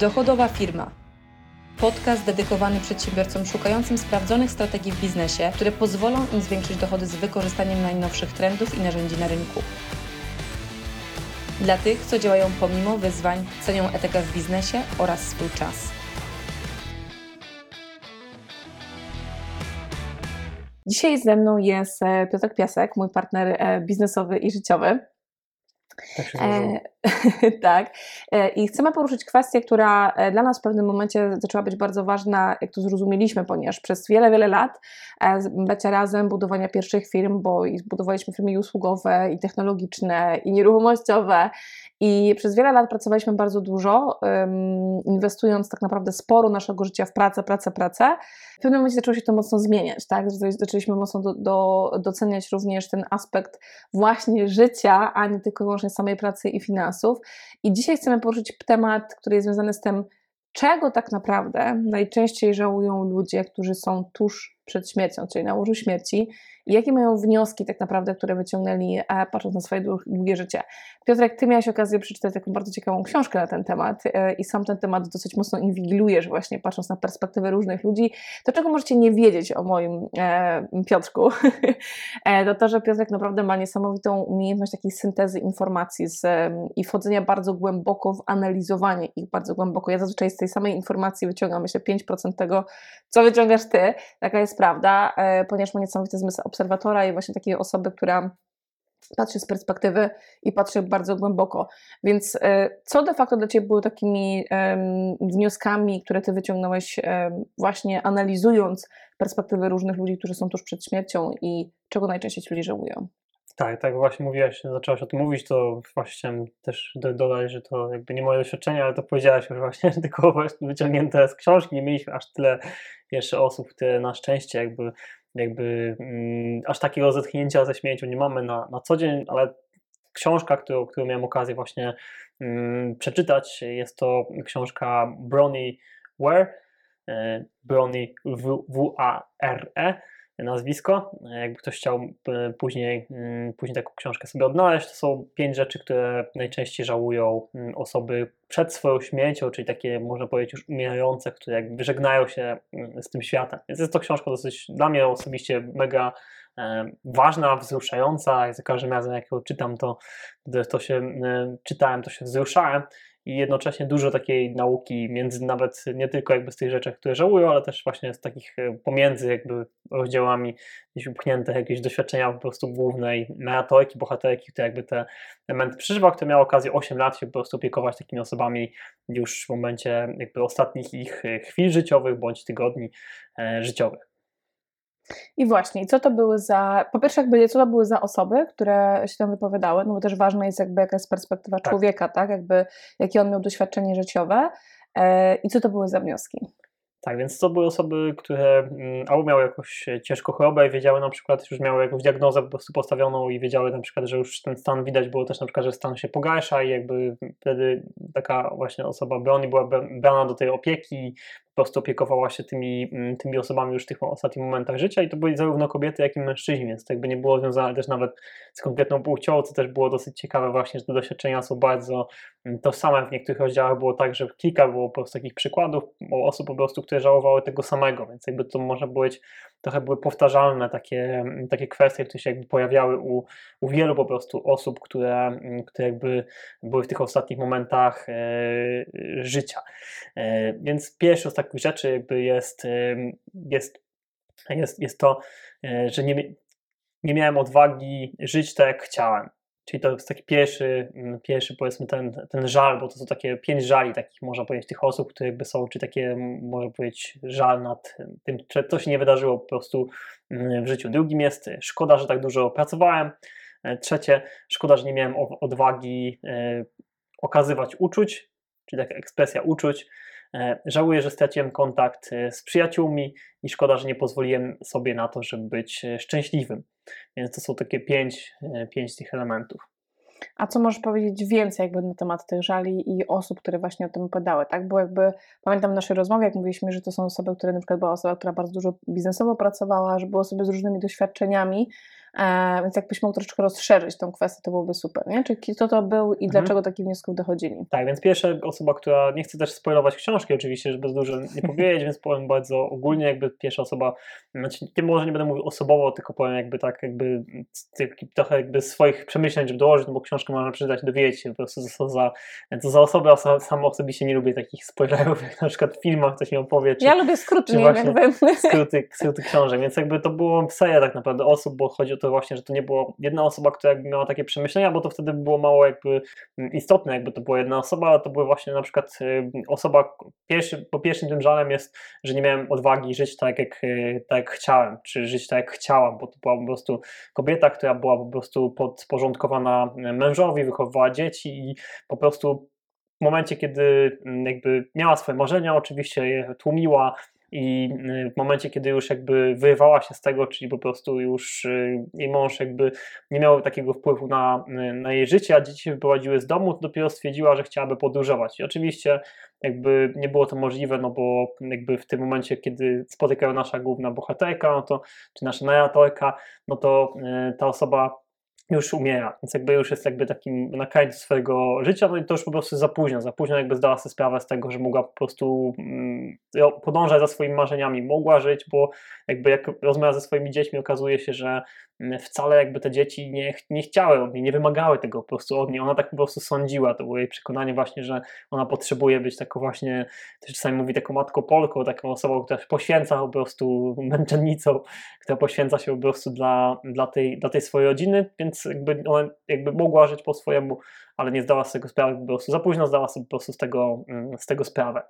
Dochodowa firma. Podcast dedykowany przedsiębiorcom szukającym sprawdzonych strategii w biznesie, które pozwolą im zwiększyć dochody z wykorzystaniem najnowszych trendów i narzędzi na rynku. Dla tych, co działają pomimo wyzwań, cenią etykę w biznesie oraz swój czas. Dzisiaj ze mną jest e, Piotr Piasek, mój partner e, biznesowy i życiowy. Tak się E, tak. E, I chcemy poruszyć kwestię, która e, dla nas w pewnym momencie zaczęła być bardzo ważna, jak to zrozumieliśmy, ponieważ przez wiele, wiele lat e, bycia razem, budowania pierwszych firm, bo i budowaliśmy firmy i usługowe, i technologiczne, i nieruchomościowe. I przez wiele lat pracowaliśmy bardzo dużo, inwestując tak naprawdę sporo naszego życia w pracę, pracę, pracę. W pewnym momencie zaczęło się to mocno zmieniać, tak? Zaczęli- Zaczęliśmy mocno do, do, doceniać również ten aspekt właśnie życia, a nie tylko wyłącznie samej pracy i finansów. I dzisiaj chcemy poruszyć temat, który jest związany z tym, czego tak naprawdę najczęściej żałują ludzie, którzy są tuż przed śmiercią, czyli na łożu śmierci, jakie mają wnioski tak naprawdę, które wyciągnęli, patrząc na swoje dłu- długie życie. Piotrek, ty miałeś okazję przeczytać taką bardzo ciekawą książkę na ten temat e, i sam ten temat dosyć mocno inwigilujesz właśnie, patrząc na perspektywę różnych ludzi. To, czego możecie nie wiedzieć o moim e, Piotrku, e, to to, że Piotrek naprawdę ma niesamowitą umiejętność takiej syntezy informacji z, i wchodzenia bardzo głęboko w analizowanie ich bardzo głęboko. Ja zazwyczaj z tej samej informacji wyciągam myślę 5% tego, co wyciągasz ty. Taka jest prawda, e, ponieważ ma niesamowity zmysł obserwatora i właśnie takiej osoby, która patrzy z perspektywy i patrzy bardzo głęboko. Więc e, co de facto dla Ciebie były takimi wnioskami, które Ty wyciągnąłeś em, właśnie analizując perspektywy różnych ludzi, którzy są tuż przed śmiercią i czego najczęściej ci ludzie żałują? Tak, tak właśnie mówiłaś, zaczęłaś o tym mówić, to właśnie też do, dodać, że to jakby nie moje doświadczenie, ale to powiedziałaś już właśnie, tylko właśnie wyciągnięte z książki, nie mieliśmy aż tyle jeszcze osób, które na szczęście jakby, jakby mm, aż takiego zetknięcia ze śmiercią nie mamy na, na co dzień, ale książka, którą, którą miałem okazję właśnie mm, przeczytać, jest to książka Bronnie Ware, e, Bronnie W- W-A-R-E, nazwisko. Jakby ktoś chciał e, później, mm, później taką książkę sobie odnaleźć, to są pięć rzeczy, które najczęściej żałują mm, osoby przed swoją śmiercią, czyli takie, można powiedzieć, już umierające, które jakby żegnają się mm, z tym światem. Więc jest to książka dosyć dla mnie osobiście mega e, ważna, wzruszająca. Za każdym razem, jak ją czytam, to, to się e, czytałem, to się wzruszałem i jednocześnie dużo takiej nauki między nawet nie tylko jakby z tych rzeczy, które żałują, ale też właśnie z takich e, pomiędzy jakby rozdziałami gdzieś upchnięte jakieś doświadczenia po prostu głównej narratorki, bohaterki, która jakby te elementy przeżywa, która miała okazję 8 lat się po prostu opiekować takimi osobami już w momencie jakby ostatnich ich e, chwil życiowych bądź tygodni e, życiowych. I właśnie, co to były za, po pierwsze jakby, co to były za osoby, które się tam wypowiadały, no bo też ważna jest jakby jaka jest perspektywa Tak. człowieka, tak, jakby jakie on miał doświadczenie życiowe e, i co to były za wnioski. Tak, więc to były osoby, które mm, albo miały jakąś ciężką chorobę i wiedziały na przykład, już miały jakąś diagnozę po prostu postawioną i wiedziały na przykład, że już ten stan widać było też na przykład, że stan się pogarsza i jakby wtedy taka właśnie osoba broni była bra- brana do tej opieki prostu opiekowała się tymi, mm, tymi osobami już w tych ostatnich momentach życia i to byli zarówno kobiety, jak i mężczyźni, więc to jakby nie było związane też nawet z konkretną płcią, co też było dosyć ciekawe właśnie, że te doświadczenia są bardzo mm, tożsame. W niektórych rozdziałach było tak, że kilka było po prostu takich przykładów osób po prostu, które żałowały tego samego, więc jakby to może być, trochę były powtarzalne takie, mm, takie kwestie, które się jakby pojawiały u, u wielu po prostu osób, które, mm, które jakby były w tych ostatnich momentach e, życia. E, więc pierwszą z takich rzeczy jakby jest, em, jest, jest, jest to, e, że nie, nie miałem odwagi żyć tak, jak chciałem. Czyli to jest taki pierwszy, mm, pierwszy powiedzmy ten, ten żal, bo to są takie pięć żali takich, można powiedzieć, tych osób, które jakby są, czy takie, mm, można powiedzieć, żal nad tym, że coś się nie wydarzyło po prostu mm, w życiu. Drugim jest e, szkoda, że tak dużo pracowałem. E, Trzecie, szkoda, że nie miałem odwagi e, okazywać uczuć, czyli taka ekspresja uczuć. E, Żałuję, że straciłem kontakt e, z przyjaciółmi i szkoda, że nie pozwoliłem sobie na to, żeby być e, szczęśliwym. Więc to są takie pięć, pięć tych elementów. A co możesz powiedzieć więcej jakby na temat tych żali i osób, które właśnie o tym opowiadały, tak? Bo jakby pamiętam w naszej rozmowie, jak mówiliśmy, że to są osoby, które na przykład była osoba, która bardzo dużo biznesowo pracowała, że były osoby z różnymi doświadczeniami więc jakbyś mógł troszeczkę rozszerzyć tą kwestię, to byłoby super, nie? Czyli kto to był i Mhm. dlaczego takich wniosków dochodzili? Tak, więc pierwsza osoba, która, nie chcę też spoilować książki oczywiście, żeby dużo nie powiedzieć, więc powiem bardzo ogólnie, jakby pierwsza osoba, znaczy nie, może nie będę mówił osobowo, tylko powiem jakby tak, jakby trochę jakby swoich przemyśleń, żeby dołożyć, no bo książkę można przeczytać, dowiedzieć się po prostu co za, co za osobę, a sam osobiście nie lubię takich spoilerów, jak na przykład w filmach ktoś mi opowie, czy, Ja lubię skróty, czy nie wiem skróty, skróty książek, więc jakby to było seria tak naprawdę osób, bo chodzi o to właśnie, że to nie było jedna osoba, która jakby miała takie przemyślenia, bo to wtedy było mało jakby mm, istotne, jakby to była jedna osoba, ale to były właśnie na przykład y, osoba, pierwszy, po pierwszym tym żalem jest, że nie miałem odwagi żyć tak jak, y, tak jak chciałem, czy żyć tak jak chciałam, bo to była po prostu kobieta, która była po prostu podporządkowana mężowi, wychowywała dzieci i po prostu w momencie, kiedy mm, jakby miała swoje marzenia, oczywiście je tłumiła, i y, w momencie, kiedy już jakby wyrwała się z tego, czyli po prostu już y, jej mąż jakby nie miał takiego wpływu na, y, na jej życie, a dzieci się wyprowadziły z domu, to dopiero stwierdziła, że chciałaby podróżować. I oczywiście jakby nie było to możliwe, no bo jakby w tym momencie, kiedy spotykają nasza główna bohaterka, no to, czy nasza narratorka, no to ta osoba już umiera, więc jakby już jest jakby takim na krańcu swojego życia, no i to już po prostu za późno, za późno jakby zdała sobie sprawę z tego, że mogła po prostu mm, podążać za swoimi marzeniami, mogła żyć, bo jakby jak rozmawia ze swoimi dziećmi, okazuje się, że wcale jakby te dzieci nie, nie chciały od niej, nie wymagały tego po prostu od niej, ona tak po prostu sądziła, to było jej przekonanie właśnie, że ona potrzebuje być taką właśnie, też czasami mówi taką matką Polką, taką osobą, która poświęca po prostu męczennicą, która poświęca się po prostu dla, dla, tej, dla tej swojej rodziny, więc jakby ona jakby mogła żyć po swojemu, ale nie zdała sobie sprawy po prostu, za późno zdała sobie po prostu z tego, mm, z tego sprawę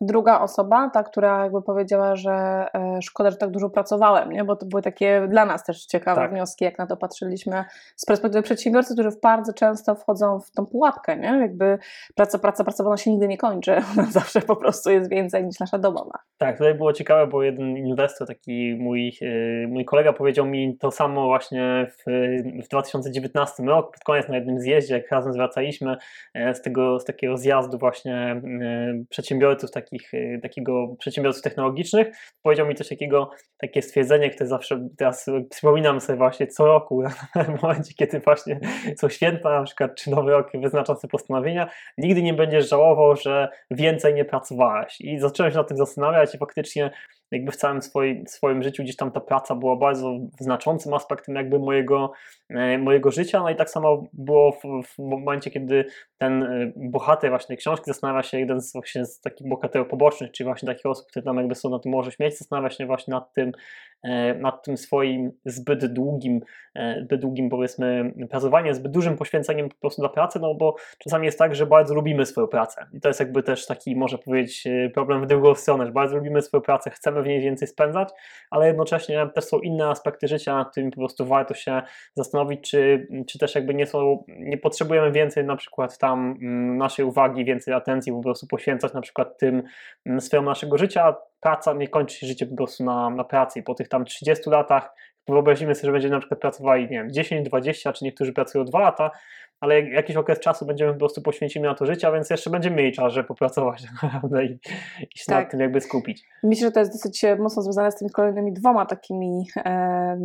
druga osoba, ta, która jakby powiedziała, że e, szkoda, że tak dużo pracowałem, nie? bo to były takie dla nas też ciekawe tak. wnioski, jak na to patrzyliśmy z perspektywy przedsiębiorcy, którzy bardzo często wchodzą w tą pułapkę, nie? jakby praca, praca, praca, ona się nigdy nie kończy, ona zawsze po prostu jest więcej niż nasza domowa. Tak, tutaj było ciekawe, bo jeden inwestor, taki mój, e, mój kolega powiedział mi to samo właśnie w, w 2019 roku, pod koniec na jednym zjeździe, jak razem zwracaliśmy e, z, tego, z takiego zjazdu właśnie przedsiębiorców takich, y, takiego przedsiębiorców technologicznych, powiedział mi coś takiego, takie stwierdzenie, które zawsze teraz przypominam sobie właśnie co roku, w momencie, kiedy właśnie są święta na przykład, czy nowy rok wyznaczam sobie postanowienia, nigdy nie będziesz żałował, że więcej nie pracowałeś. I zacząłem się nad tym zastanawiać i faktycznie jakby w całym swoim, swoim życiu gdzieś tam ta praca była bardzo znaczącym aspektem jakby mojego, e, mojego życia, no i tak samo było w, w momencie, kiedy ten e, bohater właśnie książki zastanawia się, jeden z, właśnie z takich bohaterów pobocznych, czyli właśnie takich osób, które tam jakby są na tym Morzu Śmierci, zastanawia się właśnie nad tym, nad tym swoim zbyt długim, zbyt długim powiedzmy pracowaniem, zbyt dużym poświęceniem po prostu dla pracy, no bo czasami jest tak, że bardzo lubimy swoją pracę. I to jest jakby też taki, może powiedzieć, problem w drugą stronę, że bardzo lubimy swoją pracę, chcemy w niej więcej spędzać, ale jednocześnie też są inne aspekty życia, nad którymi po prostu warto się zastanowić, czy, czy też jakby nie są, nie potrzebujemy więcej na przykład tam mm, naszej uwagi, więcej atencji po prostu poświęcać na przykład tym mm, sferom naszego życia, praca nie kończy się życie po prostu na, na pracy i po tych tam 30 latach wyobrazimy sobie, że będziemy na przykład pracowali, nie wiem, 10, 20, czy niektórzy pracują 2 lata, ale jakiś okres czasu będziemy po prostu poświęcimy na to życie, a więc jeszcze będziemy mieli czas, żeby popracować naprawdę i, i się tak. nad tym jakby skupić. Myślę, że to jest dosyć mocno związane z tymi kolejnymi dwoma takimi e,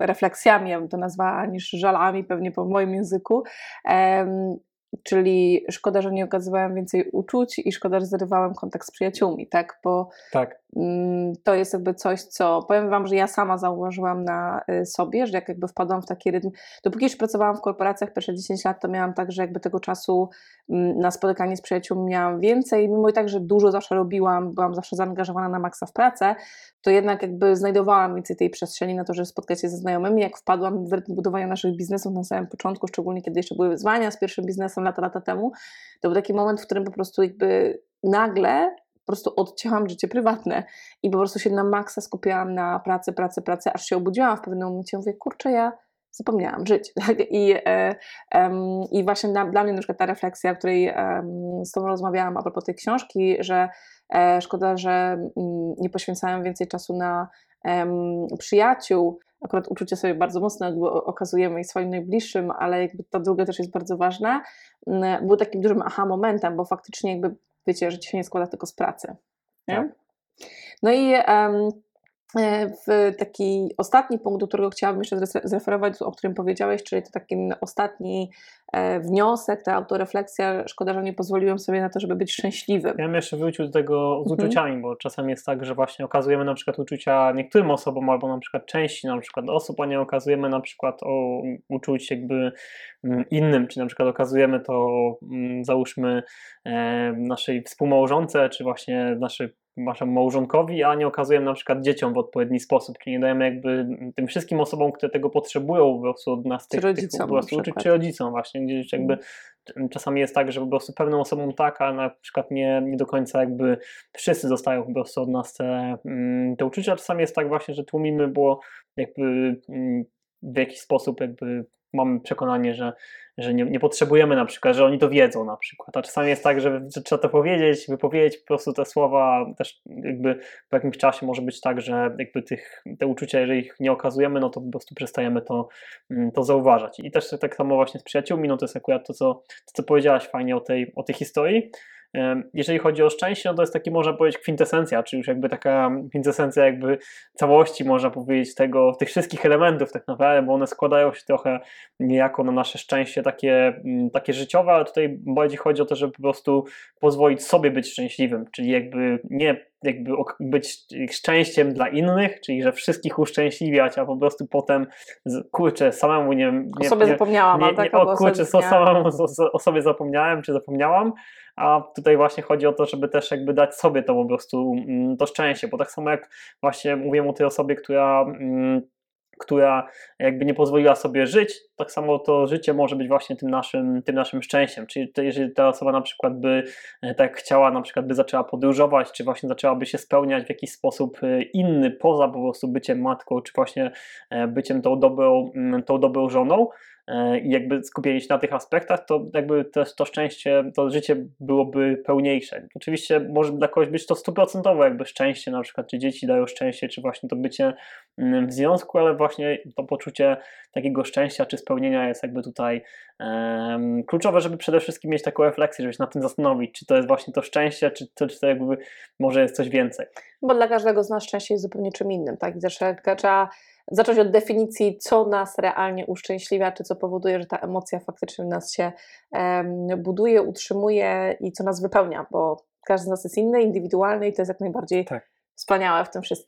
refleksjami, ja bym to nazwała, niż żalami pewnie po moim języku. E, czyli szkoda, że nie okazywałem więcej uczuć i szkoda, że zerwałem kontakt z przyjaciółmi, tak? Bo tak. Mm, to jest jakby coś, co powiem Wam, że ja sama zauważyłam na y, sobie, że jak jakby wpadłam w taki rytm, dopóki już pracowałam w korporacjach pierwsze 10 lat, to miałam tak, że jakby tego czasu mm, na spotykanie z przyjaciółmi miałam więcej, mimo i tak, że dużo zawsze robiłam, byłam zawsze zaangażowana na maksa w pracę, to jednak jakby znajdowałam więcej tej przestrzeni na to, żeby spotkać się ze znajomymi, jak wpadłam w rytm budowania naszych biznesów na samym początku, szczególnie kiedy jeszcze były wyzwania z pierwszym biznesem lata, lata temu, to był taki moment, w którym po prostu jakby nagle prostu odcięłam życie prywatne i po prostu się na maksa skupiałam na pracy, pracy, pracy, aż się obudziłam w pewnym momencie mówię, kurczę, ja zapomniałam żyć. Tak? I, e, I właśnie na, dla mnie na przykład ta refleksja, o której z Tobą rozmawiałam a propos tej książki, że e, szkoda, że mm, nie poświęcałem więcej czasu na przyjaciół, akurat uczucie sobie bardzo mocno okazujemy i swoim najbliższym, ale jakby to drugie też jest bardzo ważne, mm, był takim dużym aha momentem, bo faktycznie jakby wiecie, że ci się nie składa tylko z pracy. Tak. No i um, w taki ostatni punkt, do którego chciałabym jeszcze zreferować, o którym powiedziałeś, czyli to taki ostatni e, wniosek, ta autorefleksja. Szkoda, że nie pozwoliłem sobie na to, żeby być szczęśliwym. Ja bym jeszcze wrócił do tego z mhm. uczuciami, bo czasem jest tak, że właśnie okazujemy na przykład uczucia niektórym osobom, albo na przykład części na przykład osób, a nie okazujemy na przykład o uczuć jakby mm, innym, czy na przykład okazujemy to mm, załóżmy e, naszej współmałżonce, czy właśnie naszej naszemu małżonkowi, a nie okazujemy na przykład dzieciom w odpowiedni sposób, czyli nie dajemy jakby tym wszystkim osobom, które tego potrzebują po prostu od nas, tych, rodzicom, tych prostu, czy, czy rodzicom właśnie, gdzieś jakby mm. czasami jest tak, że po prostu pewną osobom tak, a na przykład nie, nie do końca jakby wszyscy dostają po prostu od nas te, mm, te uczucia, czasami jest tak właśnie, że tłumimy, bo jakby mm, w jakiś sposób jakby mamy przekonanie, że, że nie, nie, potrzebujemy na przykład, że oni to wiedzą na przykład, a czasami jest tak, że, że, trzeba to powiedzieć, wypowiedzieć po prostu te słowa, też jakby po jakimś czasie może być tak, że jakby tych, te uczucia, jeżeli ich nie okazujemy, no to po prostu przestajemy to, mm, to zauważać. I też tak samo właśnie z przyjaciółmi, no to jest akurat to, co, to, co powiedziałaś fajnie o tej, o tej historii, jeżeli chodzi o szczęście, no to jest taki, można powiedzieć, kwintesencja, czy już jakby taka kwintesencja jakby całości, można powiedzieć, tego, tych wszystkich elementów tak naprawdę, bo one składają się trochę niejako na nasze szczęście takie, mm, takie życiowe, ale tutaj bardziej chodzi o to, żeby po prostu pozwolić sobie być szczęśliwym, czyli jakby nie jakby być szczęściem dla innych, czyli że wszystkich uszczęśliwiać, a po prostu potem kurczę, samemu nie... nie o sobie nie, zapomniałam, nie, nie, tak, o kurczę, co samemu o sobie zapomniałem, czy zapomniałam, a tutaj właśnie chodzi o to, żeby też jakby dać sobie to po prostu mm, to szczęście, bo tak samo jak właśnie mówiłem o tej osobie, która mm, która jakby nie pozwoliła sobie żyć, tak samo to życie może być właśnie tym naszym, tym naszym szczęściem. Czyli to, jeżeli ta osoba na przykład by e, tak chciała, na przykład by zaczęła podróżować, czy właśnie zaczęłaby się spełniać w jakiś sposób e, inny, poza po prostu byciem matką, czy właśnie e, byciem tą dobrą, tą dobrą żoną, i jakby skupieni się na tych aspektach, to jakby też to szczęście, to życie byłoby pełniejsze. Oczywiście może dla kogoś być to stuprocentowe jakby szczęście, na przykład czy dzieci dają szczęście, czy właśnie to bycie mm, w związku, ale właśnie to poczucie takiego szczęścia czy spełnienia jest jakby tutaj um, kluczowe, żeby przede wszystkim mieć taką refleksję, żeby się nad tym zastanowić, czy to jest właśnie to szczęście, czy to, czy to jakby może jest coś więcej. Bo dla każdego z nas szczęście jest zupełnie czym innym, tak? Że trzeba zacząć od definicji, co nas realnie uszczęśliwia, czy co powoduje, że ta emocja faktycznie nas się buduje, utrzymuje i co nas wypełnia, bo każdy z nas jest inny, indywidualny i to jest jak najbardziej tak. wspaniałe w tym wszystkim.